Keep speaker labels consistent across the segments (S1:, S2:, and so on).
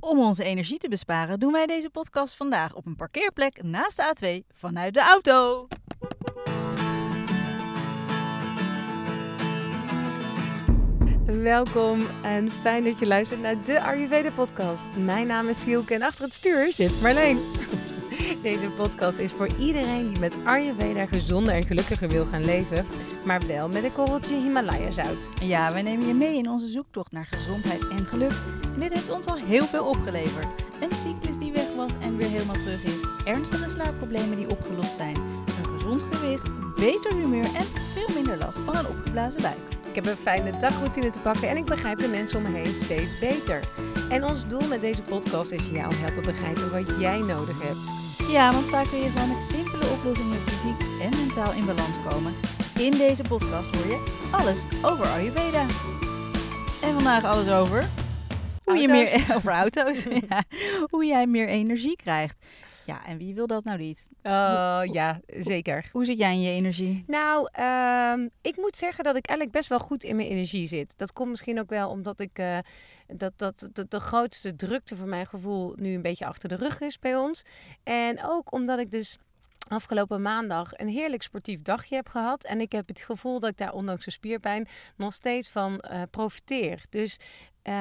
S1: Om onze energie te besparen doen wij deze podcast vandaag op een parkeerplek naast de A2 vanuit de auto.
S2: Welkom en fijn dat je luistert naar de Ayurveda podcast. Mijn naam is Sielke en achter het stuur zit Marleen. Deze podcast is voor iedereen die met Ayurveda gezonder en gelukkiger wil gaan leven, maar wel met een korreltje Himalaya zout.
S1: Ja, wij nemen je mee in onze zoektocht naar gezondheid en geluk. En dit heeft ons al heel veel opgeleverd. Een cyclus die weg was en weer helemaal terug is. Ernstige slaapproblemen die opgelost zijn. Een gezond gewicht, beter humeur en veel minder last van een opgeblazen buik.
S2: Ik heb een fijne dagroutine te pakken en ik begrijp de mensen om me heen steeds beter. En ons doel met deze podcast is jou helpen begrijpen wat jij nodig hebt.
S1: Ja, want vaak kun je gewoon met simpele oplossingen fysiek en mentaal in balans komen. In deze podcast hoor je alles over Ayurveda. En vandaag alles over... Hoe je
S2: Auto's.
S1: meer, over auto's. ja, hoe jij meer energie krijgt. Ja, en wie wil dat nou niet?
S2: Oh ja, zeker.
S1: Hoe zit jij in je energie?
S2: Nou, ehm, ik moet zeggen dat ik eigenlijk best wel goed in mijn energie zit. Dat komt misschien ook wel omdat ik eh, dat, dat, dat de grootste drukte voor mijn gevoel nu een beetje achter de rug is bij ons. En ook omdat ik dus afgelopen maandag een heerlijk sportief dagje heb gehad. En ik heb het gevoel dat ik daar ondanks de spierpijn nog steeds van eh, profiteer. Dus eh,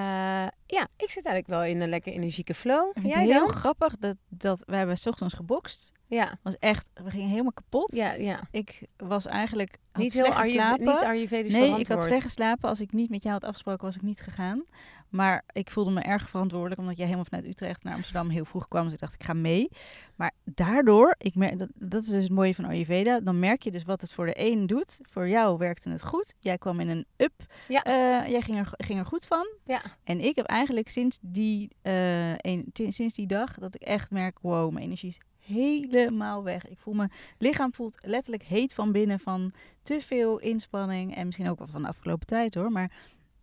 S2: ja, ik zit eigenlijk wel in een lekker energieke flow.
S1: Ik
S2: Jij
S1: het heel
S2: dan?
S1: grappig dat, dat we hebben 's ochtends gebokst.
S2: Ja,
S1: was echt, we gingen helemaal kapot.
S2: ja, ja.
S1: Ik was eigenlijk
S2: Niet heel
S1: slecht
S2: Ayurve-
S1: geslapen.
S2: niet Ayurvedisch
S1: Nee, ik had slecht geslapen. Als ik niet met jou had afgesproken, was ik niet gegaan. Maar ik voelde me erg verantwoordelijk, omdat jij helemaal vanuit Utrecht naar Amsterdam heel vroeg kwam. Dus ik dacht, ik ga mee. Maar daardoor, ik merk, dat, dat is dus het mooie van Ayurveda. Dan merk je dus wat het voor de een doet. Voor jou werkte het goed. Jij kwam in een up.
S2: Ja.
S1: Eh, jij ging er, ging er goed van.
S2: Ja.
S1: En ik heb eigenlijk sinds die, eh, een, sinds die dag dat ik echt merk, wow, mijn energie is helemaal weg. Ik voel mijn lichaam voelt letterlijk heet van binnen van te veel inspanning. En misschien ook wel van de afgelopen tijd hoor. Maar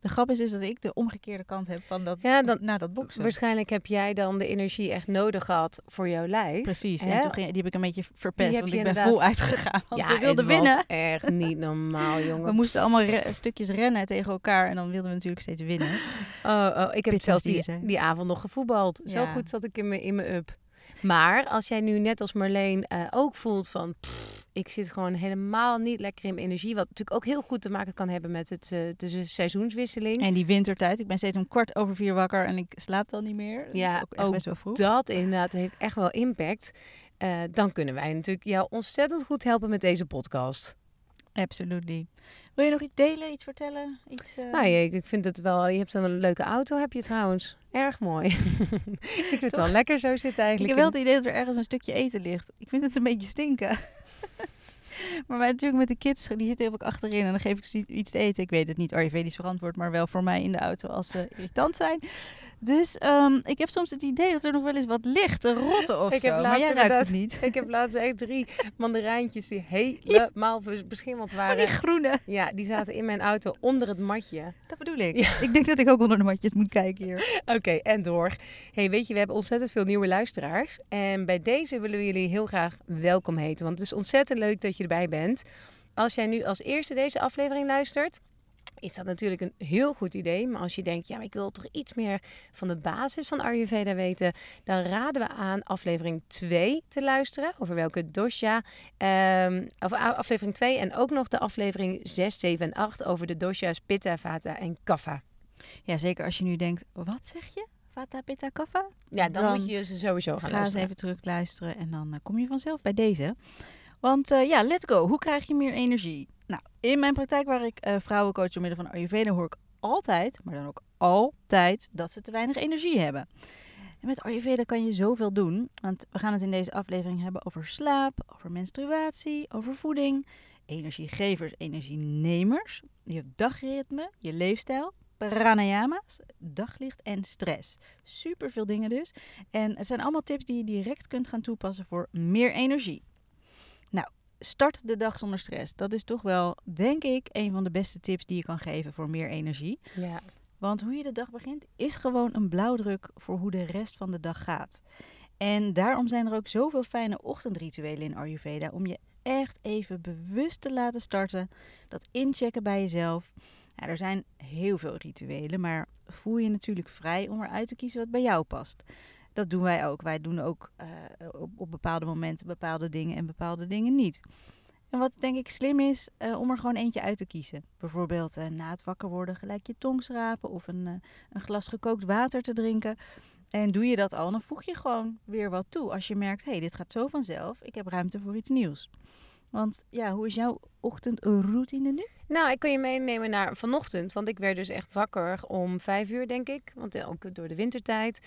S1: de grap is dus dat ik de omgekeerde kant heb van dat,
S2: Ja, dan-
S1: na dat boksen.
S2: Waarschijnlijk heb jij dan de energie echt nodig gehad voor jouw lijf.
S1: Precies.
S2: Hè?
S1: En toen ging, die heb ik een beetje verpest, want ik ben vol uitgegaan. Want
S2: ja,
S1: we wilden
S2: het
S1: winnen.
S2: was echt niet normaal, jongen.
S1: We moesten allemaal re- stukjes rennen tegen elkaar en dan wilden we natuurlijk steeds winnen.
S2: Oh, oh, ik heb zelfs
S1: die
S2: die, die avond nog gevoetbald. Zo goed zat ik in mijn, in mijn up. Maar als jij nu net als Marleen eh, ook voelt van... pff, ik zit gewoon helemaal niet lekker in mijn energie. Wat natuurlijk ook heel goed te maken kan hebben met het, eh, de se- seizoenswisseling.
S1: En die wintertijd, ik ben steeds om kwart over vier wakker en ik slaap dan niet meer. Dat
S2: Ja,
S1: is ook echt
S2: ook
S1: best wel vroeg.
S2: Dat inderdaad heeft echt wel impact. Eh, dan kunnen wij natuurlijk jou ontzettend goed helpen met deze podcast.
S1: Absolutely. Wil je nog iets delen, iets vertellen? Iets, eh,
S2: Nou, je, ik vind het wel. Je hebt een leuke auto, heb je trouwens. Erg mooi. ik vind het wel lekker zo zitten
S1: Ik
S2: eigenlijk.
S1: heb wel het idee dat er ergens een stukje eten ligt. Ik vind het een beetje stinken. maar wij natuurlijk met de kids, die zitten heel achterin. En dan geef ik ze iets te eten. Ik weet het niet Ayurvedisch verantwoord, maar wel voor mij in de auto als ze irritant zijn. Dus ehm, ik heb soms het idee dat er nog wel eens wat ligt te rotten of
S2: Ik
S1: zo.
S2: heb
S1: maar jij ruikt het niet.
S2: Ik heb laatst echt drie mandarijntjes die helemaal beschimmeld
S1: Maar
S2: waren.
S1: die groene,
S2: Ja, die zaten in mijn auto onder het matje.
S1: dat bedoel ik.
S2: Ja.
S1: Ik denk dat ik ook onder de matjes moet kijken hier.
S2: Oké, en door. hey, weet je, we hebben ontzettend veel nieuwe luisteraars. En bij deze willen we jullie heel graag welkom heten. Want het is ontzettend leuk dat je erbij bent. Als jij nu als eerste deze aflevering luistert, is dat natuurlijk een heel goed idee. Maar als je denkt, ja, maar ik wil toch iets meer van de basis van Ayurveda weten, dan raden we aan aflevering 2 te luisteren. Over welke dosha. ehm, of aflevering 2 en ook nog de aflevering 6, 7 en 8 over de dosha's Pitta, Vata en Kapha.
S1: Ja, zeker als je nu denkt, wat zeg je? Vata, pitta, kapha?
S2: Ja, dan,
S1: Dan
S2: moet je ze sowieso gaan
S1: Ga eens
S2: luisteren.
S1: even terug luisteren en dan eh, kom je vanzelf bij deze. Want eh, ja, let's go. Hoe krijg je meer energie? Nou, in mijn praktijk waar ik eh, vrouwen coach door middel van Ayurveda hoor ik altijd, maar dan ook altijd, dat ze te weinig energie hebben. En met Ayurveda kan je zoveel doen, want we gaan het in deze aflevering hebben over slaap, over menstruatie, over voeding, energiegevers, energienemers, je dagritme, je leefstijl, pranayama's, daglicht en stress. Super veel dingen dus. En het zijn allemaal tips die je direct kunt gaan toepassen voor meer energie. Nou, start de dag zonder stress. Dat is toch wel, denk ik, een van de beste tips die je kan geven voor meer energie.
S2: Ja.
S1: Want hoe je de dag begint is gewoon een blauwdruk voor hoe de rest van de dag gaat. En daarom zijn er ook zoveel fijne ochtendrituelen in Ayurveda om je echt even bewust te laten starten. Dat inchecken bij jezelf. Ja, er zijn heel veel rituelen, maar voel je natuurlijk vrij om eruit te kiezen wat bij jou past. Dat doen wij ook. Wij doen ook uh, op, bepaalde momenten bepaalde dingen en bepaalde dingen niet. En wat denk ik slim is, uh, om er gewoon eentje uit te kiezen. Bijvoorbeeld uh, na het wakker worden gelijk je tong schrapen of een, een glas gekookt water te drinken. En doe je dat al, dan voeg je gewoon weer wat toe. Als je merkt, hé, hey, dit gaat zo vanzelf, ik heb ruimte voor iets nieuws. Want ja, hoe is jouw ochtendroutine nu?
S2: Nou, ik kan je meenemen naar vanochtend. Want ik werd dus echt wakker om vijf uur, denk ik. Want ook door de wintertijd.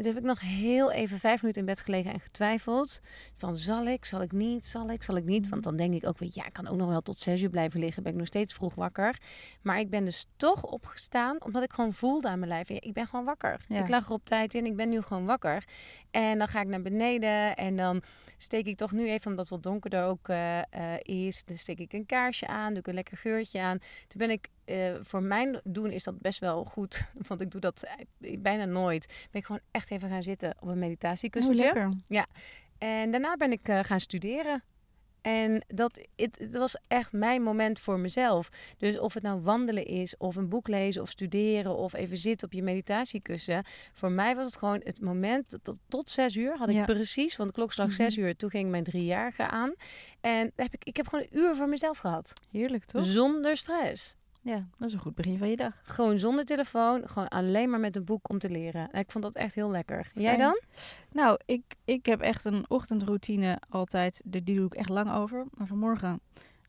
S2: En toen heb ik nog heel even vijf minuten in bed gelegen en getwijfeld. Van zal ik, zal ik niet, zal ik, zal ik niet. Want dan denk ik ook weer, ja, ik kan ook nog wel tot zes uur blijven liggen. Ben ik nog steeds vroeg wakker. Maar ik ben dus toch opgestaan, omdat ik gewoon voelde aan mijn lijf. Ik ben gewoon wakker. Ik lag er op tijd in, ik ben nu gewoon wakker. En dan ga ik naar beneden en dan steek ik toch nu even, omdat het wat donkerder ook uh, uh, is. Dan steek ik een kaarsje aan, doe ik een lekker geurtje aan. Toen ben ik uh, voor mijn doen is dat best wel goed. Want ik doe dat bijna nooit. Ben ik gewoon echt even gaan zitten op een meditatiekussentje.
S1: Oh.
S2: Ja. En daarna ben ik uh, gaan studeren. En dat het, was echt mijn moment voor mezelf. Dus of het nou wandelen is, of een boek lezen, of studeren, of even zitten op je meditatiekussen. Voor mij was het gewoon het moment, tot, tot zes uur had ik ja. precies, want de klok slag zes uur, toen ging mijn driejarige aan. En heb ik, ik heb gewoon een uur voor mezelf gehad.
S1: Heerlijk toch?
S2: Zonder stress.
S1: Ja, dat is een goed begin van je dag.
S2: Gewoon zonder telefoon, gewoon alleen maar met een boek om te leren. Ik vond dat echt heel lekker. Jij dan?
S1: Nou, ik, ik heb echt een ochtendroutine altijd. Die doe ik echt lang over. Maar vanmorgen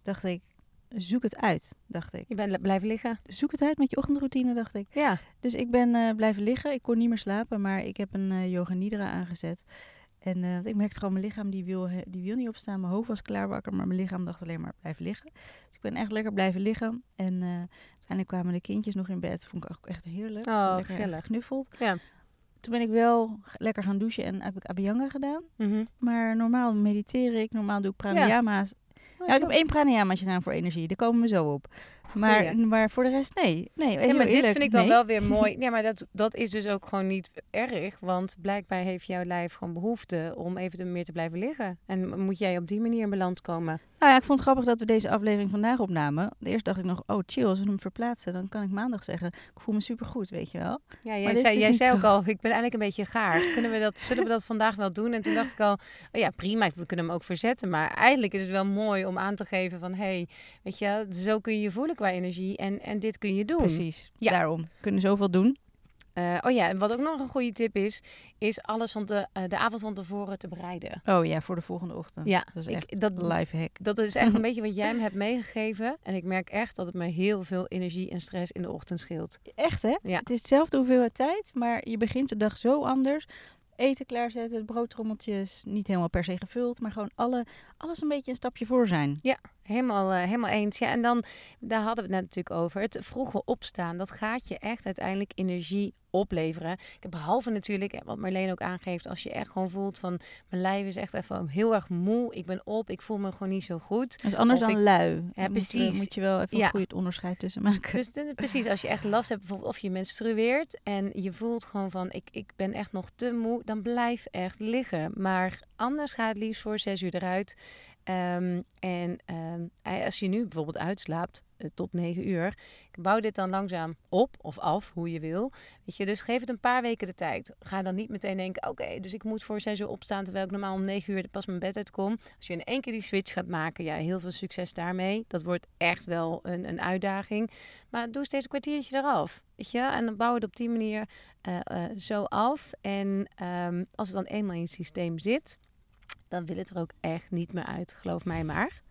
S1: dacht ik, zoek het uit, dacht ik.
S2: Je bent blijven liggen?
S1: Zoek het uit met je ochtendroutine, dacht ik.
S2: Ja.
S1: Dus ik ben uh, blijven liggen. Ik kon niet meer slapen, maar ik heb een uh, yoga nidra aangezet. En uh, ik merkte gewoon, mijn lichaam die wil, die wil niet opstaan. Mijn hoofd was klaar wakker, maar mijn lichaam dacht alleen maar blijven liggen. Dus ik ben echt lekker blijven liggen. En uh, uiteindelijk kwamen de kindjes nog in bed. Vond ik ook echt heerlijk.
S2: Oh,
S1: lekker
S2: gezellig.
S1: Geknuffeld.
S2: Ja.
S1: Toen ben ik wel lekker gaan douchen en heb ik abhyanga gedaan.
S2: Mm -hmm.
S1: Maar normaal mediteer ik, normaal doe ik pranayama's. Ja. Oh, ja, ik heb één pranayamaatje gedaan voor energie. Daar komen we zo op. Maar, maar voor de rest, nee. nee
S2: ja, maar dit
S1: eerlijk,
S2: vind ik dan
S1: nee.
S2: wel weer mooi. Ja, maar dat, dat is dus ook gewoon niet erg. Want blijkbaar heeft jouw lijf gewoon behoefte om even meer te blijven liggen. En moet jij op die manier in balans komen.
S1: Nou ja, ik vond het grappig dat we deze aflevering vandaag opnamen. Eerst dacht ik nog, oh chill, als we hem verplaatsen, dan kan ik maandag zeggen, ik voel me supergoed, weet je wel.
S2: Ja, jij zei, dus jij zei ook al, ik ben eigenlijk een beetje gaar. Kunnen we dat, zullen we dat vandaag wel doen? En toen dacht ik al, oh ja, prima, we kunnen hem ook verzetten. Maar eigenlijk is het wel mooi om aan te geven van, hé, hey, weet je, zo kun je je voelen qua energie. En, en dit kun je doen.
S1: Precies, ja. daarom. Kunnen zoveel doen.
S2: Uh, oh ja, en wat ook nog een goede tip is, is alles van de, uh, de avond van tevoren te bereiden.
S1: Oh ja, voor de volgende ochtend.
S2: Ja,
S1: dat is echt
S2: ik, dat,
S1: life hack.
S2: Dat is echt een beetje wat jij me hebt meegegeven. En ik merk echt dat het me heel veel energie en stress in de ochtend scheelt.
S1: Echt hè?
S2: Ja.
S1: Het is hetzelfde hoeveelheid tijd, maar je begint de dag zo anders. Eten klaarzetten, broodtrommeltjes, niet helemaal per se gevuld, maar gewoon alle, alles een beetje een stapje voor zijn.
S2: Ja, helemaal, uh, helemaal eens. Ja, en dan, daar hadden we het net natuurlijk over. Het vroege opstaan, dat gaat je echt uiteindelijk energie opleveren. Ik heb behalve natuurlijk, wat Marleen ook aangeeft, als je echt gewoon voelt van mijn lijf is echt even heel erg moe. Ik ben op, ik voel me gewoon niet zo goed.
S1: Dat is anders
S2: Of
S1: dan
S2: ik-
S1: lui.
S2: Ja, precies.
S1: Moet, moet je wel even
S2: Ja.
S1: een goed het onderscheid tussen maken.
S2: Dus precies, als je echt last hebt, bijvoorbeeld of je menstrueert en je voelt gewoon van ik, ik ben echt nog te moe, dan blijf echt liggen. Maar anders ga het liefst voor zes uur eruit. Ehm, en ehm, eh, als je nu bijvoorbeeld uitslaapt eh, tot negen uur, bouw dit dan langzaam op of af, hoe je wil. Weet je, dus geef het een paar weken de tijd. Ga dan niet meteen denken, oké, dus ik moet voor zes uur opstaan, terwijl ik normaal om negen uur pas mijn bed uitkom. Als je in één keer die switch gaat maken, ja, heel veel succes daarmee. Dat wordt echt wel een, een uitdaging. Maar doe steeds een kwartiertje eraf. Weet je? En dan bouw het op die manier eh, eh, zo af. En ehm, als het dan eenmaal in het systeem zit, dan wil het er ook echt niet meer uit. Geloof mij maar.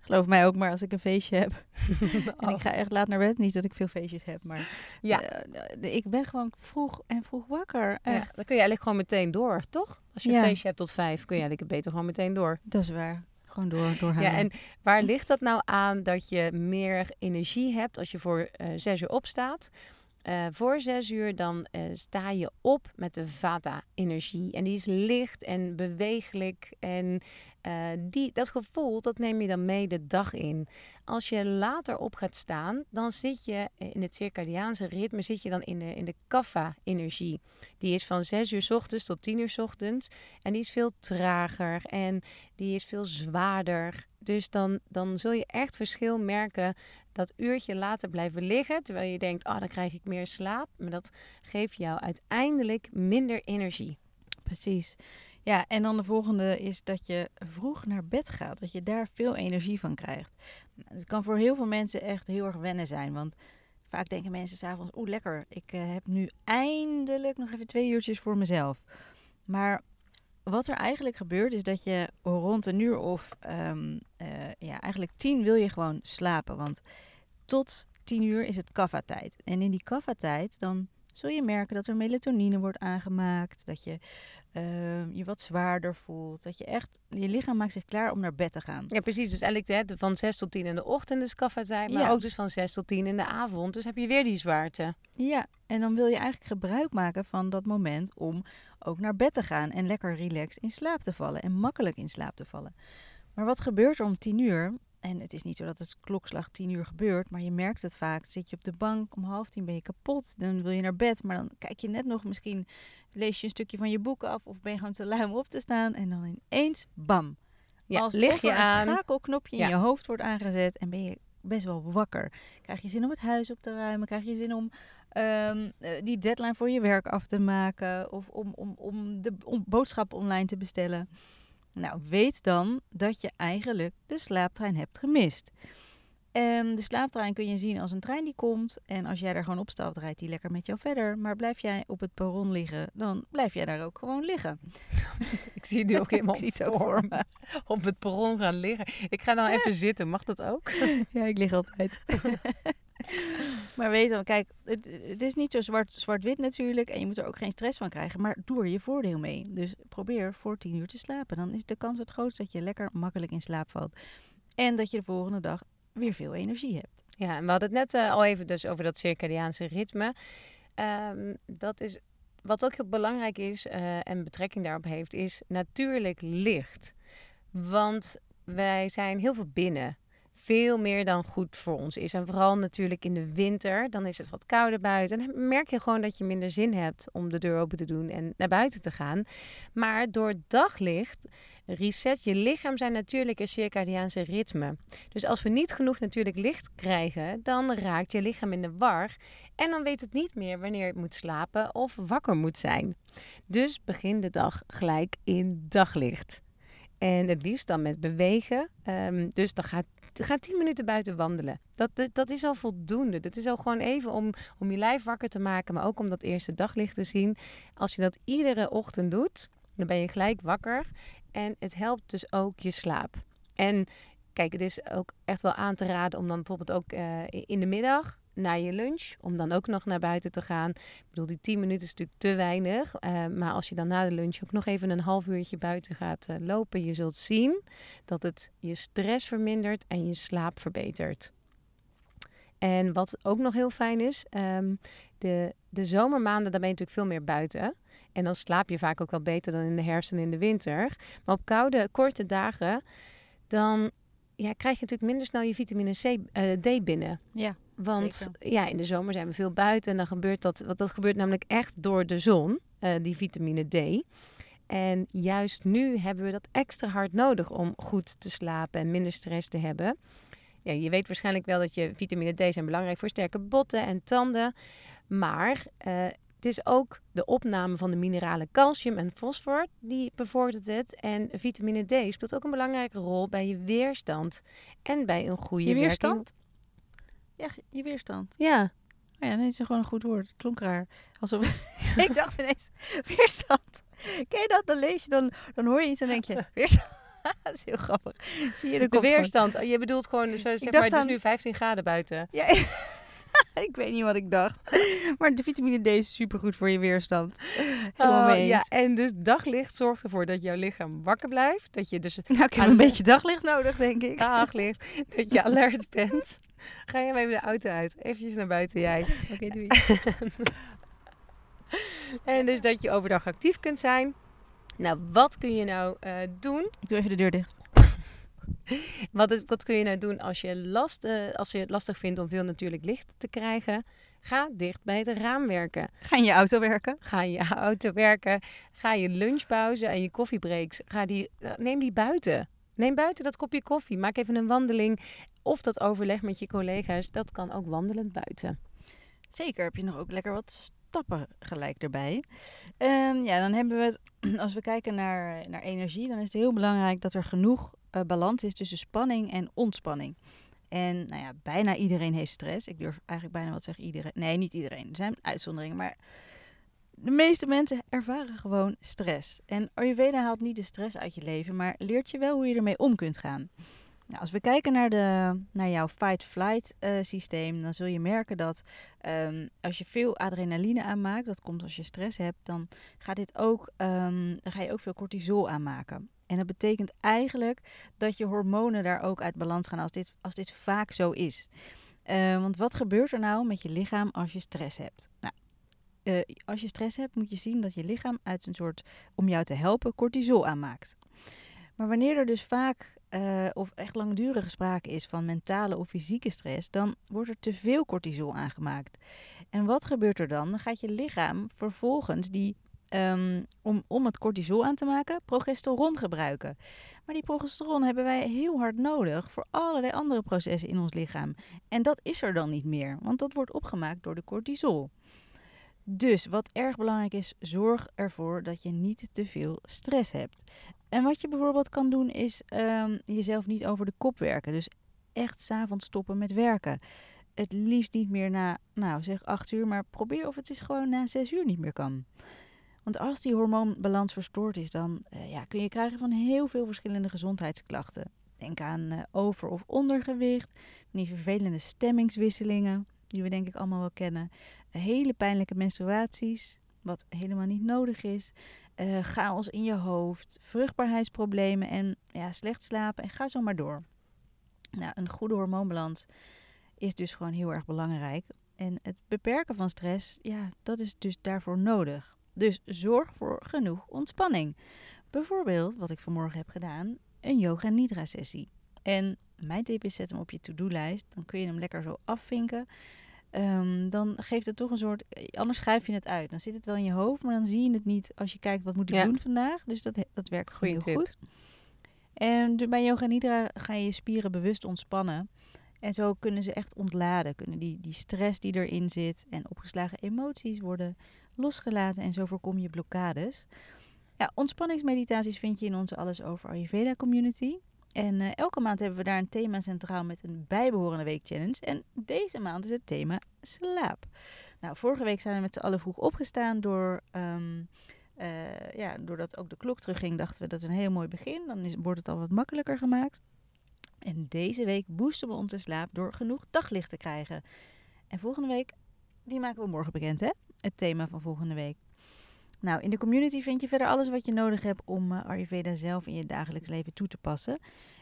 S1: Geloof mij ook maar als ik een feestje heb. En ik ga echt laat naar bed. Niet dat ik veel feestjes heb, maar
S2: Ja.
S1: eh, ik ben gewoon vroeg en vroeg wakker.
S2: Ja,
S1: Echt.
S2: dan kun je eigenlijk gewoon meteen door, toch? Als je een feestje hebt tot vijf, kun je eigenlijk beter gewoon meteen door.
S1: Dat is waar. Gewoon door, doorhalen.
S2: Ja, en waar ligt dat nou aan dat je meer energie hebt als je voor eh, zes uur opstaat? Eh, voor zes uur dan eh, sta je op met de Vata-energie. En die is licht en bewegelijk. En eh, die, dat gevoel, dat neem je dan mee de dag in. Als je later op gaat staan, dan zit je in het circadiaanse ritme, zit je dan in de, in de Kapha-energie. Die is van 6 uur 's ochtends tot 10 uur 's ochtends. En die is veel trager en die is veel zwaarder. Dus dan, dan zul je echt verschil merken dat uurtje later blijven liggen, terwijl je denkt, oh, dan krijg ik meer slaap. Maar dat geeft jou uiteindelijk minder energie.
S1: Precies. Ja, en dan de volgende is dat je vroeg naar bed gaat. Dat je daar veel energie van krijgt. Het kan voor heel veel mensen echt heel erg wennen zijn. Want vaak denken mensen s'avonds, oeh lekker, ik uh, heb nu eindelijk nog even twee uurtjes voor mezelf. Maar wat er eigenlijk gebeurt is dat je rond een uur of um, uh, ja, eigenlijk tien wil je gewoon slapen. Want tot tien uur is het kaffa-tijd. En in die kaffa-tijd dan zul je merken dat er melatonine wordt aangemaakt. Dat je uh, je wat zwaarder voelt. Dat je echt, je lichaam maakt zich klaar om naar bed te gaan.
S2: Ja, precies. Dus eigenlijk hè, van 6 tot 10 in de ochtend is kaffa-tijd. Maar
S1: Ja.
S2: ook dus van 6 tot 10 in de avond. Dus heb je weer die zwaarte.
S1: Ja, en dan wil je eigenlijk gebruik maken van dat moment om ook naar bed te gaan en lekker relaxed in slaap te vallen en makkelijk in slaap te vallen. Maar wat gebeurt er om tien uur? En het is niet zo dat het klokslag tien uur gebeurt, maar je merkt het vaak. Zit je op de bank, om half tien ben je kapot, dan wil je naar bed, maar dan kijk je net nog misschien, lees je een stukje van je boek af of ben je gewoon te lui om op te staan en dan ineens, bam.
S2: Ja,
S1: Alsof
S2: lig je
S1: er een schakelknopje in
S2: Ja.
S1: je hoofd wordt aangezet en ben je best wel wakker. Krijg je zin om het huis op te ruimen? Krijg je zin om ehm, eh, die deadline voor je werk af te maken? Of om, om, om de om boodschappen online te bestellen? Nou, weet dan dat je eigenlijk de slaaptrein hebt gemist. En de slaaptrein kun je zien als een trein die komt. En als jij daar gewoon opstapt, rijdt die lekker met jou verder. Maar blijf jij op het perron liggen, dan blijf jij daar ook gewoon liggen.
S2: Ik zie het nu ook helemaal
S1: ook
S2: voor me. Op het perron gaan liggen. Ik ga dan even zitten. Mag dat ook?
S1: Ja, ik lig altijd. maar weet dan, kijk, het, is niet zo zwart- zwart-wit natuurlijk. En je moet er ook geen stress van krijgen. Maar doe er je voordeel mee. Dus probeer voor tien uur te slapen. Dan is de kans het grootst dat je lekker makkelijk in slaap valt. En dat je de volgende dag weer veel energie hebt.
S2: Ja, en we hadden het net eh, al even dus over dat circadiaanse ritme. Ehm, dat is wat ook heel belangrijk is eh, en betrekking daarop heeft, is natuurlijk licht. Want wij zijn heel veel binnen. Veel meer dan goed voor ons is. En vooral natuurlijk in de winter, dan is het wat kouder buiten. En dan merk je gewoon dat je minder zin hebt om de deur open te doen en naar buiten te gaan. Maar door daglicht reset je lichaam zijn natuurlijke circadiaanse ritme. Dus als we niet genoeg natuurlijk licht krijgen, dan raakt je lichaam in de war. En dan weet het niet meer wanneer het moet slapen of wakker moet zijn. Dus begin de dag gelijk in daglicht. En het liefst dan met bewegen. Ehm, dus dan gaat Ga 10 minuten buiten wandelen. Dat, dat, dat is al voldoende. Dat is al gewoon even om, om je lijf wakker te maken, maar ook om dat eerste daglicht te zien. Als je dat iedere ochtend doet, dan ben je gelijk wakker. En het helpt dus ook je slaap. En kijk, het is ook echt wel aan te raden om dan bijvoorbeeld ook eh, in de middag na je lunch, om dan ook nog naar buiten te gaan. Ik bedoel, die 10 minuten is natuurlijk te weinig. eh, maar als je dan na de lunch ook nog even een half uurtje buiten gaat eh, lopen, je zult zien dat het je stress vermindert en je slaap verbetert. En wat ook nog heel fijn is, ehm, de, de zomermaanden, dan ben je natuurlijk veel meer buiten. En dan slaap je vaak ook wel beter dan in de herfst en in de winter. Maar op koude, korte dagen, dan ja, krijg je natuurlijk minder snel je vitamine C, eh, D binnen.
S1: Ja,
S2: Want
S1: zeker.
S2: ja, in de zomer zijn we veel buiten en dan gebeurt dat, want dat gebeurt namelijk echt door de zon, eh, die vitamine D. En juist nu hebben we dat extra hard nodig om goed te slapen en minder stress te hebben. Ja, je weet waarschijnlijk wel dat je vitamine D zijn belangrijk voor sterke botten en tanden. Maar eh, het is ook de opname van de mineralen calcium en fosfor die bevordert het. En vitamine D speelt ook een belangrijke rol bij je weerstand en bij een goede
S1: Je
S2: werking-
S1: weerstand? Ja, je weerstand.
S2: Ja,
S1: Oh ja, nee, het is gewoon een goed woord. Het klonk raar. Alsof... ik dacht ineens, weerstand. Ken je dat? Dan lees je, dan, dan hoor je iets en denk je, weerstand. dat is heel grappig. Zie je, de,
S2: de weerstand. Oh, Je bedoelt gewoon, zo, zeg maar, het is
S1: aan-
S2: nu 15 graden buiten.
S1: Ja, ik weet niet wat ik dacht. Maar de vitamine D is supergoed voor je weerstand. Helemaal
S2: Oh,
S1: mee
S2: ja, en dus daglicht zorgt ervoor dat jouw lichaam wakker blijft. Dat je dus
S1: Nou, ik heb een beetje daglicht nodig, denk ik.
S2: daglicht, dat je alert bent. Ga je even de auto uit. Eventjes naar buiten jij.
S1: Oké, doei.
S2: En dus dat je overdag actief kunt zijn. Nou, wat kun je nou eh, doen?
S1: Ik doe even de deur dicht.
S2: Wat, kun je nou doen als je, last, eh, als je het lastig vindt om veel natuurlijk licht te krijgen? Ga dicht bij het raam werken.
S1: Ga in je auto werken?
S2: Ga in je auto werken. Ga je lunchpauze en je koffiebreaks. Ga die, eh, neem die buiten. Neem buiten dat kopje koffie. Maak even een wandeling. of dat overleg met je collega's, dat kan ook wandelend buiten.
S1: Zeker, heb je nog ook lekker wat stappen gelijk erbij. Ehm, ja, dan hebben we het, als we kijken naar, naar energie, dan is het heel belangrijk dat er genoeg uh, balans is tussen spanning en ontspanning. En nou ja, bijna iedereen heeft stress. Ik durf eigenlijk bijna wat zeggen iedereen. Nee, niet iedereen. Er zijn uitzonderingen, maar de meeste mensen ervaren gewoon stress. En Ayurveda haalt niet de stress uit je leven, maar leert je wel hoe je ermee om kunt gaan. Nou, als we kijken naar, de, naar jouw fight-flight uh, systeem, dan zul je merken dat um, als je veel adrenaline aanmaakt, dat komt als je stress hebt, dan, gaat dit ook, um, dan ga je ook veel cortisol aanmaken. En dat betekent eigenlijk dat je hormonen daar ook uit balans gaan als dit, als dit vaak zo is. Uh, want wat gebeurt er nou met je lichaam als je stress hebt? Nou, uh, als je stress hebt, moet je zien dat je lichaam uit een soort, om jou te helpen, cortisol aanmaakt. Maar wanneer er dus vaak uh, of echt langdurige sprake is van mentale of fysieke stress, dan wordt er te veel cortisol aangemaakt. En wat gebeurt er dan? Dan gaat je lichaam vervolgens die Um, om, om het cortisol aan te maken, progesteron gebruiken. Maar die progesteron hebben wij heel hard nodig voor allerlei andere processen in ons lichaam. En dat is er dan niet meer, want dat wordt opgemaakt door de cortisol. Dus wat erg belangrijk is, zorg ervoor dat je niet te veel stress hebt. En wat je bijvoorbeeld kan doen, is um, jezelf niet over de kop werken. Dus echt s'avonds stoppen met werken. Het liefst niet meer na, nou zeg acht uur, maar probeer of het is gewoon na zes uur niet meer kan. Want als die hormoonbalans verstoord is, dan uh, ja, kun je krijgen van heel veel verschillende gezondheidsklachten. Denk aan uh, over- of ondergewicht, die vervelende stemmingswisselingen, die we denk ik allemaal wel kennen. hele pijnlijke menstruaties, wat helemaal niet nodig is. Uh, chaos in je hoofd, vruchtbaarheidsproblemen en ja, slecht slapen en ga zo maar door. Nou, een goede hormoonbalans is dus gewoon heel erg belangrijk. En het beperken van stress, ja, dat is dus daarvoor nodig. Dus zorg voor genoeg ontspanning. Bijvoorbeeld, wat ik vanmorgen heb gedaan, een yoga nidra sessie. En mijn tip is zet hem op je to-do-lijst. Dan kun je hem lekker zo afvinken. Um, dan geeft het toch een soort. Anders schrijf je het uit. Dan zit het wel in je hoofd, maar dan zie je het niet als je kijkt wat moet ik ja. doen vandaag. Dus dat, dat werkt goed heel tip. goed. En bij yoga nidra ga je je spieren bewust ontspannen. En zo kunnen ze echt ontladen. Kunnen die, die stress die erin zit en opgeslagen emoties worden losgelaten. En zo voorkom je blokkades. Ja, ontspanningsmeditaties vind je in onze Alles Over Ayurveda community. En uh, elke maand hebben we daar een thema centraal met een bijbehorende week challenge. En deze maand is het thema slaap. Nou, vorige week zijn we met z'n allen vroeg opgestaan door... Um, ja, doordat ook de klok terugging, dachten we dat is een heel mooi begin. Dan wordt het al wat makkelijker gemaakt. En deze week boosten we onze slaap door genoeg daglicht te krijgen. En volgende week, die maken we morgen bekend, hè? Het thema van volgende week. Nou, in de community vind je verder alles wat je nodig hebt om uh, Ayurveda zelf in je dagelijks leven toe te passen.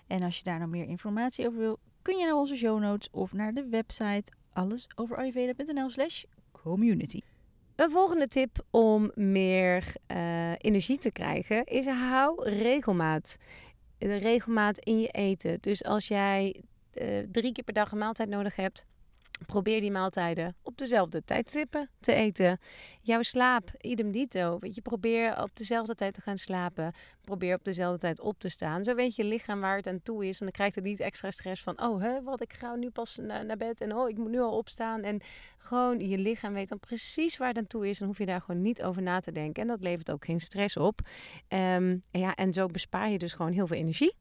S1: En als je daar nog meer informatie over wil, kun je naar onze show notes of naar de website allesoverayurveda.nl slash community.
S2: Een volgende tip om meer uh, energie te krijgen is hou regelmaat. Regelmaat in je eten. Dus als jij uh, drie keer per dag een maaltijd nodig hebt, Probeer die maaltijden op dezelfde tijdstippen te eten. Jouw slaap, idem dito. Weet je, probeer op dezelfde tijd te gaan slapen. Probeer op dezelfde tijd op te staan. Zo weet je lichaam waar het aan toe is. En dan krijgt het niet extra stress van... oh, hè, wat, ik ga nu pas na, naar bed en oh, ik moet nu al opstaan. En gewoon je lichaam weet dan precies waar het aan toe is. Dan hoef je daar gewoon niet over na te denken. En dat levert ook geen stress op. En, ja, en zo bespaar je dus gewoon heel veel energie.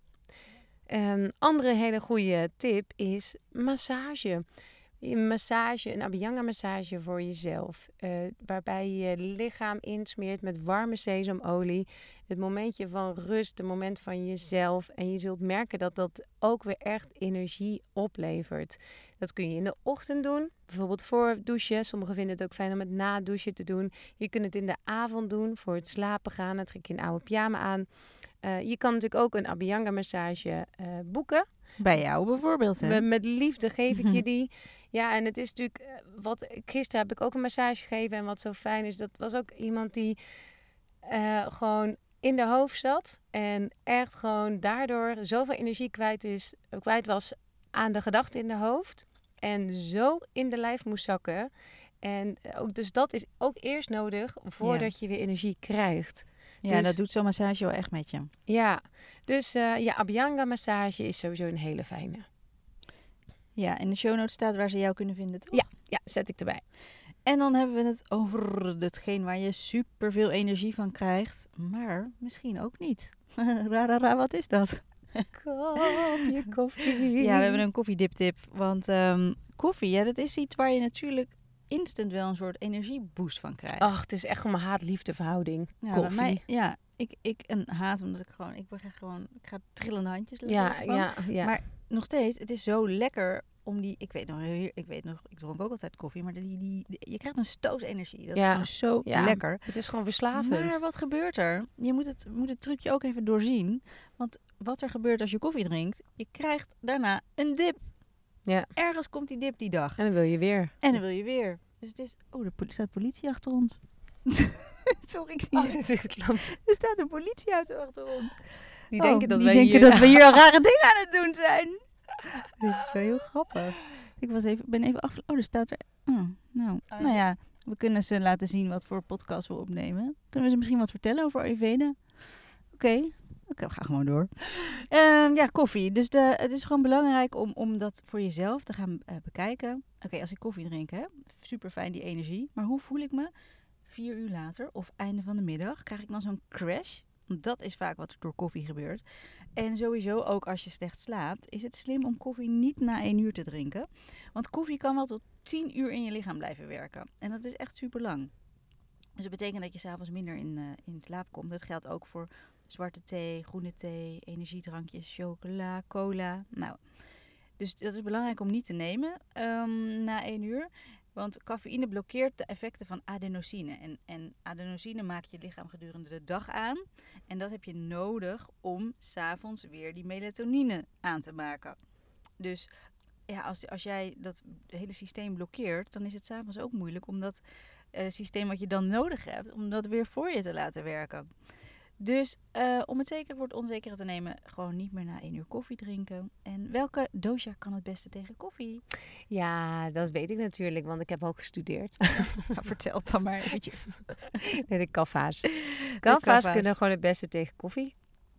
S2: Een andere hele goede tip is massage. Een massage, een Abhyanga massage voor jezelf. Uh, waarbij je je lichaam insmeert met warme sesamolie. Het momentje van rust, het moment van jezelf. En je zult merken dat dat ook weer echt energie oplevert. Dat kun je in de ochtend doen, bijvoorbeeld voor douchen. Sommigen vinden het ook fijn om het na douchen te doen. Je kunt het in de avond doen voor het slapen gaan. Dan trek je een oude pyjama aan. Uh, je kan natuurlijk ook een Abhyanga massage uh, boeken.
S1: Bij jou bijvoorbeeld. Hè?
S2: Met, met liefde geef ik je die. Ja, en het is natuurlijk eh, wat gisteren heb ik ook een massage gegeven en wat zo fijn is, dat was ook iemand die uh, gewoon in de hoofd zat en echt gewoon daardoor zoveel energie kwijt is, kwijt was aan de gedachten in de hoofd en zo in de lijf moest zakken. En ook, dus dat is ook eerst nodig voordat ja. je weer energie krijgt.
S1: Ja, dus, dat doet zo'n massage wel echt met je.
S2: Ja, dus uh, ja, Abhyanga massage is sowieso een hele fijne.
S1: Ja, in de show notes staat waar ze jou kunnen vinden, toch?
S2: Ja, ja, zet ik erbij.
S1: En dan hebben we het over hetgeen waar je superveel energie van krijgt, maar misschien ook niet. ra, ra, ra, wat is dat?
S2: Kopje koffie.
S1: Ja, we hebben een koffiediptip. Want ehm, koffie, ja, dat is iets waar je natuurlijk instant wel een soort energieboost van krijgt.
S2: Ach, het is echt een haat-liefde verhouding.
S1: ja,
S2: koffie.
S1: mij- ja, ik, ik een haat omdat ik gewoon, ik krijg gewoon, ik ga trillende handjes
S2: ja,
S1: van.
S2: ja, ja.
S1: Maar nog steeds, het is zo lekker om die, ik weet nog, ik weet nog, ik dronk ook altijd koffie, maar die, die, die- je krijgt een stoot energie. Dat
S2: Ja,
S1: is gewoon zo
S2: ja.
S1: lekker.
S2: Het is gewoon verslavend.
S1: Maar wat gebeurt er? Je moet het, moet het trucje ook even doorzien. Want wat er gebeurt als je koffie drinkt, je krijgt daarna een dip.
S2: Ja.
S1: Ergens komt die dip die dag.
S2: En dan wil je weer.
S1: En dan wil je weer. Dus het is... Oh, er staat politie achter ons. Sorry, ik zie
S2: loopt.
S1: Er staat een politieauto achter ons.
S2: Die
S1: Oh,
S2: denken dat
S1: die
S2: wij
S1: denken
S2: hier...
S1: dat we hier al rare dingen aan het doen zijn. Dit is wel heel grappig. Ik was even, ben even af... Oh, er staat er... Oh, nou,
S2: Oh,
S1: nou ja, we kunnen ze laten zien wat voor podcast we opnemen. Kunnen we ze misschien wat vertellen over Ayurveda? Oké. Oké, we gaan gewoon door. Ehm, ja, koffie. Dus de, het is gewoon belangrijk om, om dat voor jezelf te gaan eh, bekijken. Oké, als ik koffie drink, hè, super fijn die energie. Maar hoe voel ik me vier uur later of einde van de middag? Krijg ik dan zo'n crash? Dat is vaak wat er door koffie gebeurt. En sowieso ook als je slecht slaapt, is het slim om koffie niet na één uur te drinken. Want koffie kan wel tot tien uur in je lichaam blijven werken. En dat is echt super lang. Dus dat betekent dat je s'avonds minder in, eh, in slaap komt. Dat geldt ook voor zwarte thee, groene thee, energiedrankjes, chocola, cola. Nou, dus dat is belangrijk om niet te nemen ehm, na één uur. Want cafeïne blokkeert de effecten van adenosine. En, en adenosine maakt je lichaam gedurende de dag aan. En dat heb je nodig om s'avonds weer die melatonine aan te maken. Dus ja, als, als jij dat hele systeem blokkeert, dan is het s'avonds ook moeilijk om dat eh, systeem wat je dan nodig hebt, om dat weer voor je te laten werken. Dus eh, om het zeker voor het onzekere te nemen, gewoon niet meer na één uur koffie drinken. En welke dosha kan het beste tegen koffie?
S2: Ja, dat weet ik natuurlijk, want ik heb ook gestudeerd.
S1: Nou, vertel het dan maar eventjes.
S2: nee, de kaffa's.
S1: kaffa's.
S2: Kunnen gewoon het beste tegen koffie.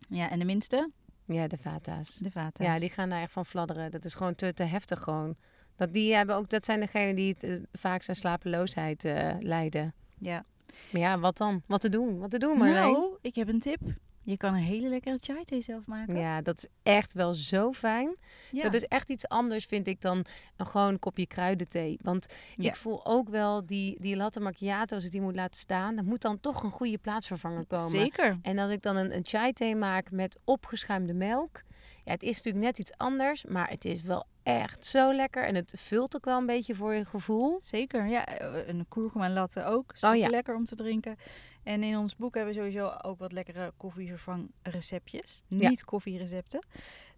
S1: Ja, en de minste?
S2: Ja, de vata's.
S1: De vata's.
S2: Ja, die gaan daar echt van fladderen. Dat is gewoon te, te heftig gewoon. Dat, die hebben ook, dat zijn degenen die het eh, vaakst aan slapeloosheid eh, lijden.
S1: Ja.
S2: Maar ja, wat dan? Wat te doen? Wat te doen, Marleen?
S1: Nou, ik heb een tip. Je kan een hele lekkere chai thee zelf maken.
S2: Ja, dat is echt wel zo fijn.
S1: Ja.
S2: Dat is echt iets anders, vind ik, dan een gewoon kopje kruidenthee. Want
S1: Ja.
S2: ik voel ook wel die, die latte macchiato, als ik die moet laten staan, dan moet dan toch een goede plaatsvervanger komen.
S1: Zeker.
S2: En als ik dan een, een chai thee maak met opgeschuimde melk, ja, het is natuurlijk net iets anders, maar het is wel echt zo lekker. En het vult ook wel een beetje voor je gevoel.
S1: Zeker, ja. eh, Een kurkuma latte ook. Super
S2: Oh ja.
S1: lekker om te drinken. En in ons boek hebben we sowieso ook wat lekkere koffievervangreceptjes.
S2: Ja.
S1: Niet koffierecepten.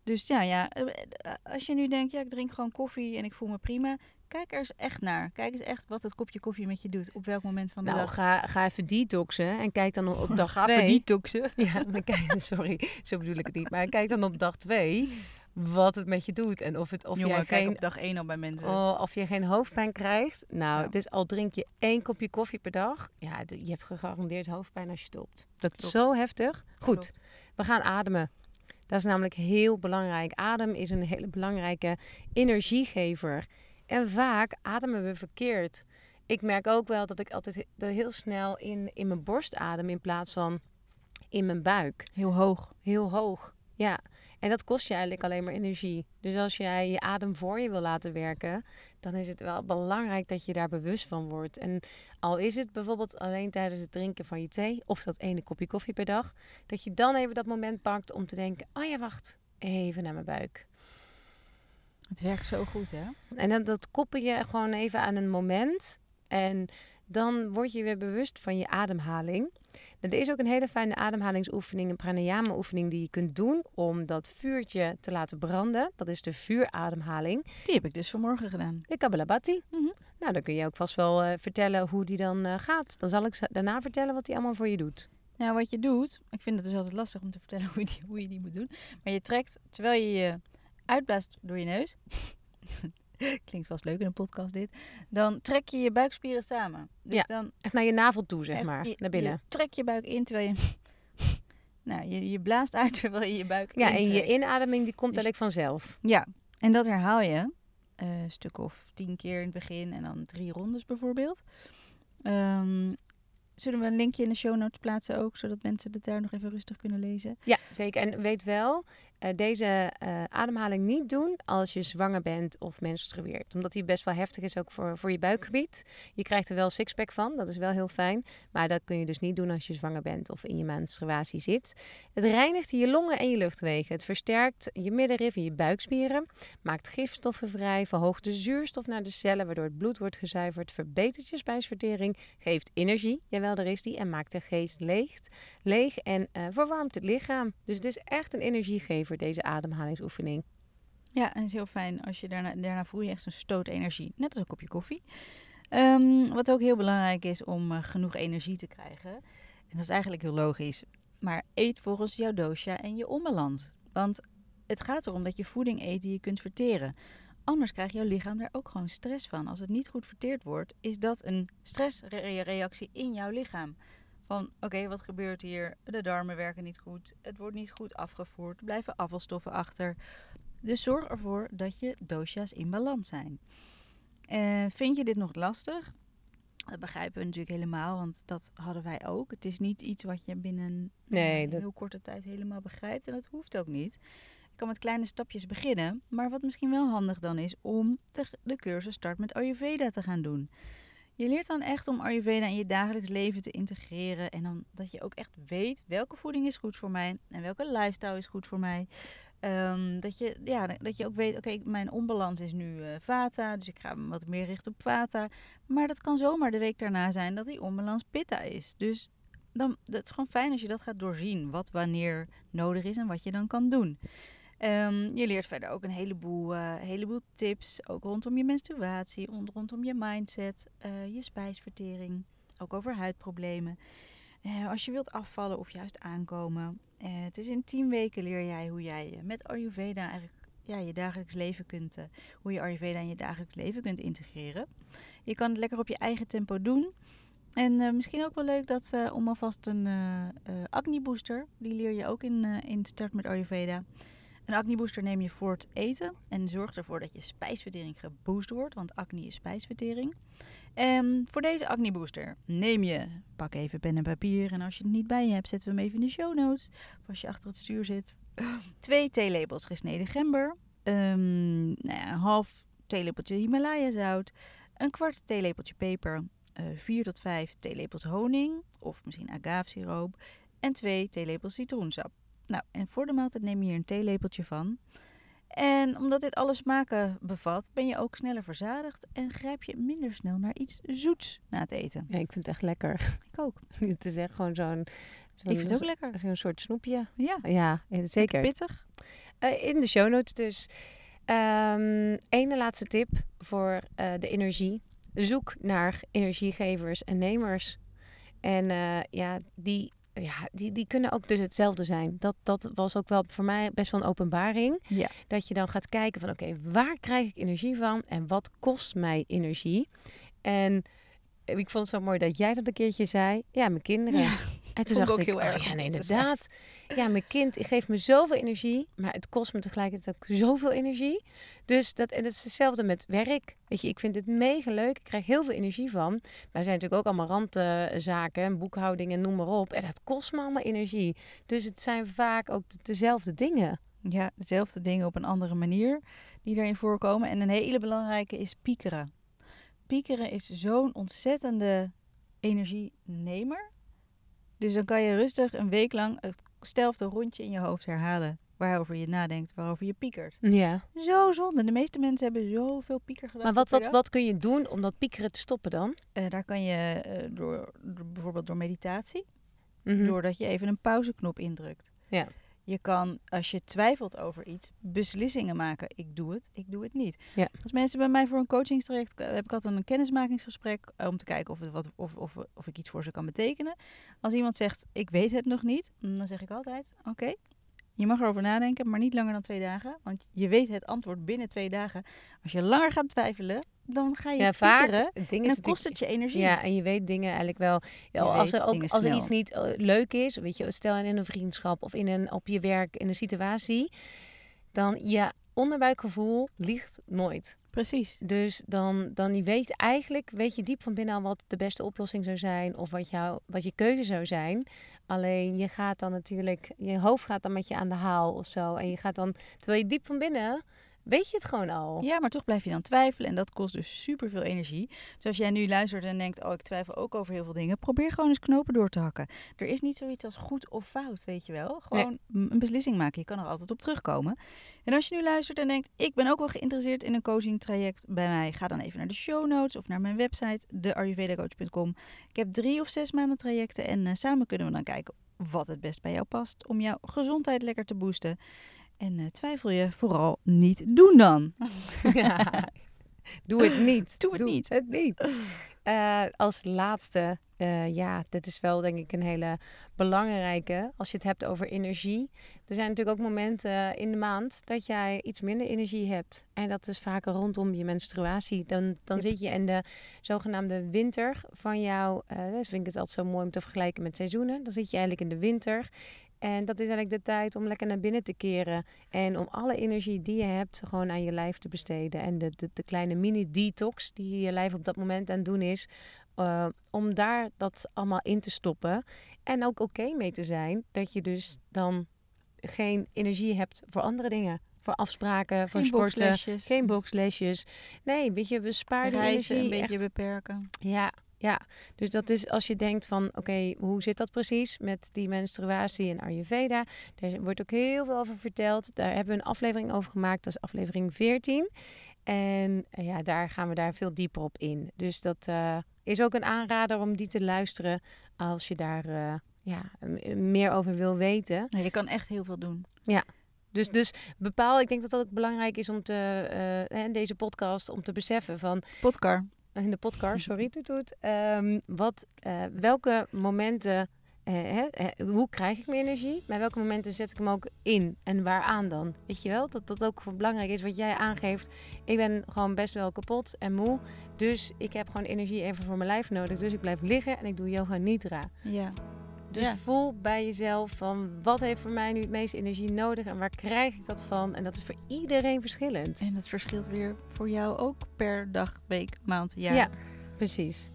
S1: Dus ja, ja, eh, eh, als je nu denkt, ja, ik drink gewoon koffie en ik voel me prima. Kijk er eens echt naar. Kijk eens echt wat het kopje koffie met je doet. Op welk moment van de
S2: Nou,
S1: dag.
S2: ga, ga even detoxen en kijk dan op dag
S1: Ga
S2: twee.
S1: even detoxen.
S2: Ja, kijk, sorry, zo bedoel ik het niet. Maar kijk dan op dag twee wat het met je doet. En of, het, of,
S1: Jongen,
S2: jij
S1: kijk
S2: geen,
S1: op dag één al bij mensen.
S2: oh, of je geen hoofdpijn krijgt. Nou,
S1: Ja.
S2: is al drink je één kopje koffie per dag. Ja, je hebt gegarandeerd hoofdpijn als je stopt. Dat is zo heftig. Goed,
S1: Klopt.
S2: we gaan ademen. Dat is namelijk heel belangrijk. Adem is een hele belangrijke energiegever. En vaak ademen we verkeerd. Ik merk ook wel dat ik altijd he- heel snel in, in mijn borst adem in plaats van in mijn buik.
S1: Heel hoog.
S2: Heel hoog. Ja. En dat kost je eigenlijk alleen maar energie. Dus als jij je adem voor je wil laten werken, dan is het wel belangrijk dat je daar bewust van wordt. En al is het bijvoorbeeld alleen tijdens het drinken van je thee of dat ene kopje koffie per dag, dat je dan even dat moment pakt om te denken: oh ja, wacht, even naar mijn buik.
S1: Het werkt zo goed, hè?
S2: En dan, dat koppel je gewoon even aan een moment. En dan word je weer bewust van je ademhaling. Nou, er is ook een hele fijne ademhalingsoefening, een pranayama oefening die je kunt doen om dat vuurtje te laten branden. Dat is de vuurademhaling.
S1: Die heb ik dus vanmorgen gedaan.
S2: De Kabbalabhati.
S1: Mhm.
S2: Nou, dan kun je ook vast wel eh, vertellen hoe die dan eh, gaat. Dan zal ik daarna vertellen wat die allemaal voor je doet.
S1: Nou, wat je doet, ik vind het dus altijd lastig om te vertellen hoe je die, hoe je die moet doen. Maar je trekt, terwijl je je uitblaast door je neus, klinkt vast leuk in een podcast dit, dan trek je je buikspieren samen. Dus
S2: Ja,
S1: dan
S2: Echt naar je navel toe, zeg maar.
S1: je-
S2: naar binnen.
S1: Je trek je buik in terwijl je, nou, je, je blaast uit terwijl je je buik
S2: Ja, en je inademing die komt eigenlijk vanzelf.
S1: Ja, en dat herhaal je Eh, een stuk of tien keer in het begin en dan drie rondes bijvoorbeeld. Ehm, zullen we een linkje in de show notes plaatsen ook, zodat mensen het daar nog even rustig kunnen lezen?
S2: Ja, zeker. En weet wel, eh, deze eh, ademhaling niet doen als je zwanger bent of menstrueert. Omdat die best wel heftig is ook voor, voor je buikgebied. Je krijgt er wel sixpack van, dat is wel heel fijn. Maar dat kun je dus niet doen als je zwanger bent of in je menstruatie zit. Het reinigt je longen en je luchtwegen. Het versterkt je middenrif en je buikspieren. Maakt gifstoffen vrij, verhoogt de zuurstof naar de cellen, waardoor het bloed wordt gezuiverd. Verbetert je spijsvertering, geeft energie, jawel daar is die, en maakt de geest leeg, leeg en uh, verwarmt het lichaam. Dus het is echt een energiegever voor deze ademhalingsoefening.
S1: Ja, en is heel fijn als je daarna, daarna voel je echt zo'n stoot energie. Net als een kopje koffie. Um, wat ook heel belangrijk is om uh, genoeg energie te krijgen. En dat is eigenlijk heel logisch. Maar eet volgens jouw dosha en je onbalans. Want het gaat erom dat je voeding eet die je kunt verteren. Anders krijgt jouw lichaam daar ook gewoon stress van. Als het niet goed verteerd wordt, is dat een stressreactie in jouw lichaam. Van oké, wat gebeurt hier? De darmen werken niet goed. Het wordt niet goed afgevoerd. Er blijven afvalstoffen achter. Dus zorg ervoor dat je dosha's in balans zijn. Uh, vind je dit nog lastig? Dat begrijpen we natuurlijk helemaal, want dat hadden wij ook. Het is niet iets wat je binnen nee, een heel korte tijd helemaal begrijpt. En dat hoeft ook niet. Je kan met kleine stapjes beginnen. Maar wat misschien wel handig dan is, om de cursus Start met Ayurveda te gaan doen. Je leert dan echt om Ayurveda in je dagelijks leven te integreren. En dan dat je ook echt weet welke voeding is goed voor mij en welke lifestyle is goed voor mij. Um, dat, je, ja, dat je ook weet, oké, mijn onbalans is nu uh, Vata, dus ik ga wat meer richten op Vata. Maar dat kan zomaar de week daarna zijn dat die onbalans Pitta is. Dus dan, het is gewoon fijn als je dat gaat doorzien, wat wanneer nodig is en wat je dan kan doen. Um, je leert verder ook een heleboel, uh, heleboel tips, ook rondom je menstruatie, rondom je mindset, uh, je spijsvertering, ook over huidproblemen. Uh, als je wilt afvallen of juist aankomen. het is in tien weken leer jij hoe jij met Ayurveda eigenlijk ja, je dagelijks leven kunt, hoe je Ayurveda in je dagelijks leven kunt integreren. Je kan het lekker op je eigen tempo doen. En misschien ook wel leuk dat om alvast een acne booster, die leer je ook in, in Start met Ayurveda. Een acne booster neem je voor het eten en zorgt ervoor dat je spijsvertering geboost wordt, want acne is spijsvertering. En voor deze acne booster neem je, pak even pen en papier en als je het niet bij je hebt, zetten we hem even in de show notes. Of als je achter het stuur zit. Twee theelepels gesneden gember, um, nou ja, een half theelepeltje Himalaya zout, een kwart theelepeltje peper, uh, vier tot vijf theelepels honing of misschien agavesiroop en twee theelepels citroensap. Nou, en voor de maaltijd neem je hier een theelepeltje van. En omdat dit alle smaken bevat, ben je ook sneller verzadigd en grijp je minder snel naar iets zoets na het eten.
S2: Ja, ik vind het echt lekker.
S1: Ik ook.
S2: het is echt gewoon zo'n...
S1: ik vind het ook lekker.
S2: Zo'n soort snoepje.
S1: Ja.
S2: Ja, zeker.
S1: Pittig.
S2: Uh, in de show notes dus. Um, ene laatste tip voor uh, de energie. Zoek naar energiegevers en nemers. En uh, ja, die ja, die, die kunnen ook dus hetzelfde zijn. Dat, dat was ook wel voor mij best wel een openbaring.
S1: Ja.
S2: Dat je dan gaat kijken van oké, waar krijg ik energie van en wat kost mij energie? En ik vond het zo mooi dat jij dat een keertje zei. Ja, mijn kinderen.
S1: Ja,
S2: en
S1: toen dacht ik, heel oh erg
S2: ja, nee, inderdaad. Ja, mijn kind geeft me zoveel energie, maar het kost me tegelijkertijd ook zoveel energie. Dus dat, en dat is hetzelfde met werk. Weet je, ik vind het mega leuk. Ik krijg heel veel energie van. Maar er zijn natuurlijk ook allemaal randzaken, boekhouding en noem maar op. En dat kost me allemaal energie. Dus het zijn vaak ook dezelfde dingen.
S1: Ja, dezelfde dingen op een andere manier die erin voorkomen. En een hele belangrijke is piekeren. Piekeren is zo'n ontzettende energienemer. Dus dan kan je rustig een week lang hetzelfde rondje in je hoofd herhalen. Waarover je nadenkt, waarover je piekert.
S2: Ja.
S1: Zo zonde. De meeste mensen hebben zoveel pieker gedaan.
S2: Maar wat, wat, wat kun je doen om dat piekeren te stoppen dan?
S1: Uh, daar kan je uh, door, door, bijvoorbeeld door meditatie. Mm -hmm. Doordat je even een pauzeknop indrukt.
S2: Ja.
S1: Je kan, als je twijfelt over iets, beslissingen maken. Ik doe het, ik doe het niet.
S2: Ja.
S1: Als mensen bij mij voor een coachingstraject heb ik altijd een kennismakingsgesprek om te kijken of, het wat, of, of, of ik iets voor ze kan betekenen. Als iemand zegt, ik weet het nog niet, dan zeg ik altijd, oké, je mag erover nadenken, maar niet langer dan twee dagen. Want je weet het antwoord binnen twee dagen. Als je langer gaat twijfelen, dan ga je ja, vaak en dan kost het je energie.
S2: Ja, en je weet dingen eigenlijk wel. Ja, als er ook als er iets niet uh, leuk is, weet je, stel in een vriendschap of in een, op je werk, in een situatie, dan ja, onderbuikgevoel ligt nooit.
S1: Precies.
S2: Dus dan, dan je weet eigenlijk, weet je diep van binnen al wat de beste oplossing zou zijn of wat, jou, wat je keuze zou zijn. Alleen je gaat dan natuurlijk, je hoofd gaat dan met je aan de haal of zo. En je gaat dan, terwijl je diep van binnen weet je het gewoon al.
S1: Ja, maar toch blijf je dan twijfelen en dat kost dus superveel energie. Dus als jij nu luistert en denkt, oh ik twijfel ook over heel veel dingen, probeer gewoon eens knopen door te hakken. Er is niet zoiets als goed of fout, weet je wel. Gewoon een beslissing maken, je kan er altijd op terugkomen. En als je nu luistert en denkt, ik ben ook wel geïnteresseerd in een coaching traject bij mij, ga dan even naar de show notes of naar mijn website, theayurvedacoach.com. Ik heb drie of zes maanden trajecten en uh, samen kunnen we dan kijken wat het best bij jou past om jouw gezondheid lekker te boosten. En uh, twijfel je vooral niet doen dan.
S2: Ja. Doe het niet.
S1: Doe het niet.
S2: Het niet. Uh, als laatste, uh, ja, dit is wel denk ik een hele belangrijke. Als je het hebt over energie. Er zijn natuurlijk ook momenten in de maand dat jij iets minder energie hebt. En dat is vaker rondom je menstruatie. Dan, dan yep. zit je in de zogenaamde winter van jou. Uh, dus vind ik het altijd zo mooi om te vergelijken met seizoenen. Dan zit je eigenlijk in de winter. En dat is eigenlijk de tijd om lekker naar binnen te keren. En om alle energie die je hebt, gewoon aan je lijf te besteden. En de, de, de kleine mini-detox die je lijf op dat moment aan het doen is. Uh, om daar dat allemaal in te stoppen. En ook oké okay mee te zijn dat je dus dan geen energie hebt voor andere dingen. Voor afspraken, voor
S1: geen
S2: sporten.
S1: Boxlesjes.
S2: Geen boxlesjes. Nee, weet je, we sparen
S1: Reizen
S2: energie
S1: een beetje
S2: echt.
S1: beperken.
S2: Ja, ja, dus dat is als je denkt van, oké, okay, hoe zit dat precies met die menstruatie in Ayurveda? Daar wordt ook heel veel over verteld. Daar hebben we een aflevering over gemaakt, dat is aflevering 14. En uh, ja, daar gaan we daar veel dieper op in. Dus dat uh, is ook een aanrader om die te luisteren als je daar uh, ja, meer over wil weten.
S1: Je kan echt heel veel doen.
S2: Ja. Dus, dus bepaal, ik denk dat dat ook belangrijk is om te, in deze podcast, om te beseffen van...
S1: Podcar
S2: in de podcast, sorry, toet. Um, wat, uh, welke momenten, uh, hè, hè, hoe krijg ik mijn energie? Maar welke momenten zet ik hem ook in en waaraan dan? Weet je wel, dat dat ook belangrijk is wat jij aangeeft. Ik ben gewoon best wel kapot en moe, dus ik heb gewoon energie even voor mijn lijf nodig. Dus ik blijf liggen en ik doe yoga nidra.
S1: Ja.
S2: Dus
S1: Ja.
S2: voel bij jezelf van wat heeft voor mij nu het meeste energie nodig en waar krijg ik dat van? En dat is voor iedereen verschillend.
S1: En dat verschilt weer voor jou ook per dag, week, maand, jaar.
S2: Ja. Precies.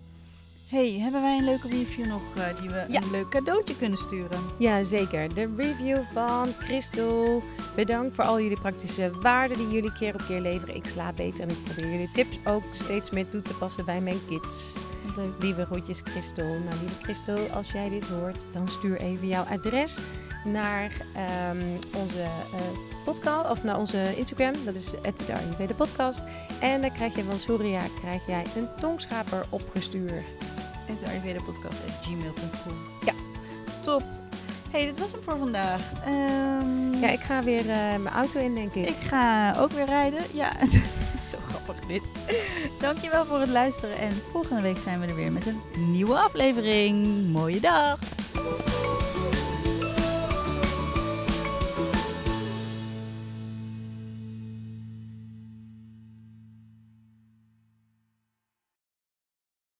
S1: Hey, hebben wij een leuke review nog uh, die we
S2: Ja.
S1: een leuk cadeautje kunnen sturen?
S2: Ja, zeker. De review van Christel. Bedankt voor al jullie praktische waarden die jullie keer op keer leveren. Ik sla beter en ik probeer jullie tips ook steeds meer toe te passen bij mijn kids.
S1: Leuk.
S2: Lieve groetjes Christel. Nou, lieve Christel, als jij dit hoort, dan stuur even jouw adres naar ehm, onze eh, podcast of naar onze Instagram. Dat is de podcast. En dan krijg je van Surya krijg jij een tongschaper opgestuurd.
S1: Het ayurvedapodcast.gmail.com
S2: Ja.
S1: Top. Hey, dit was hem voor vandaag. Ehm,
S2: Ja, ik ga weer eh, mijn auto in, denk ik.
S1: Ik ga ook weer rijden. Ja, zo grappig dit. Dankjewel voor het luisteren. En volgende week zijn we er weer met een nieuwe aflevering. Mooie dag.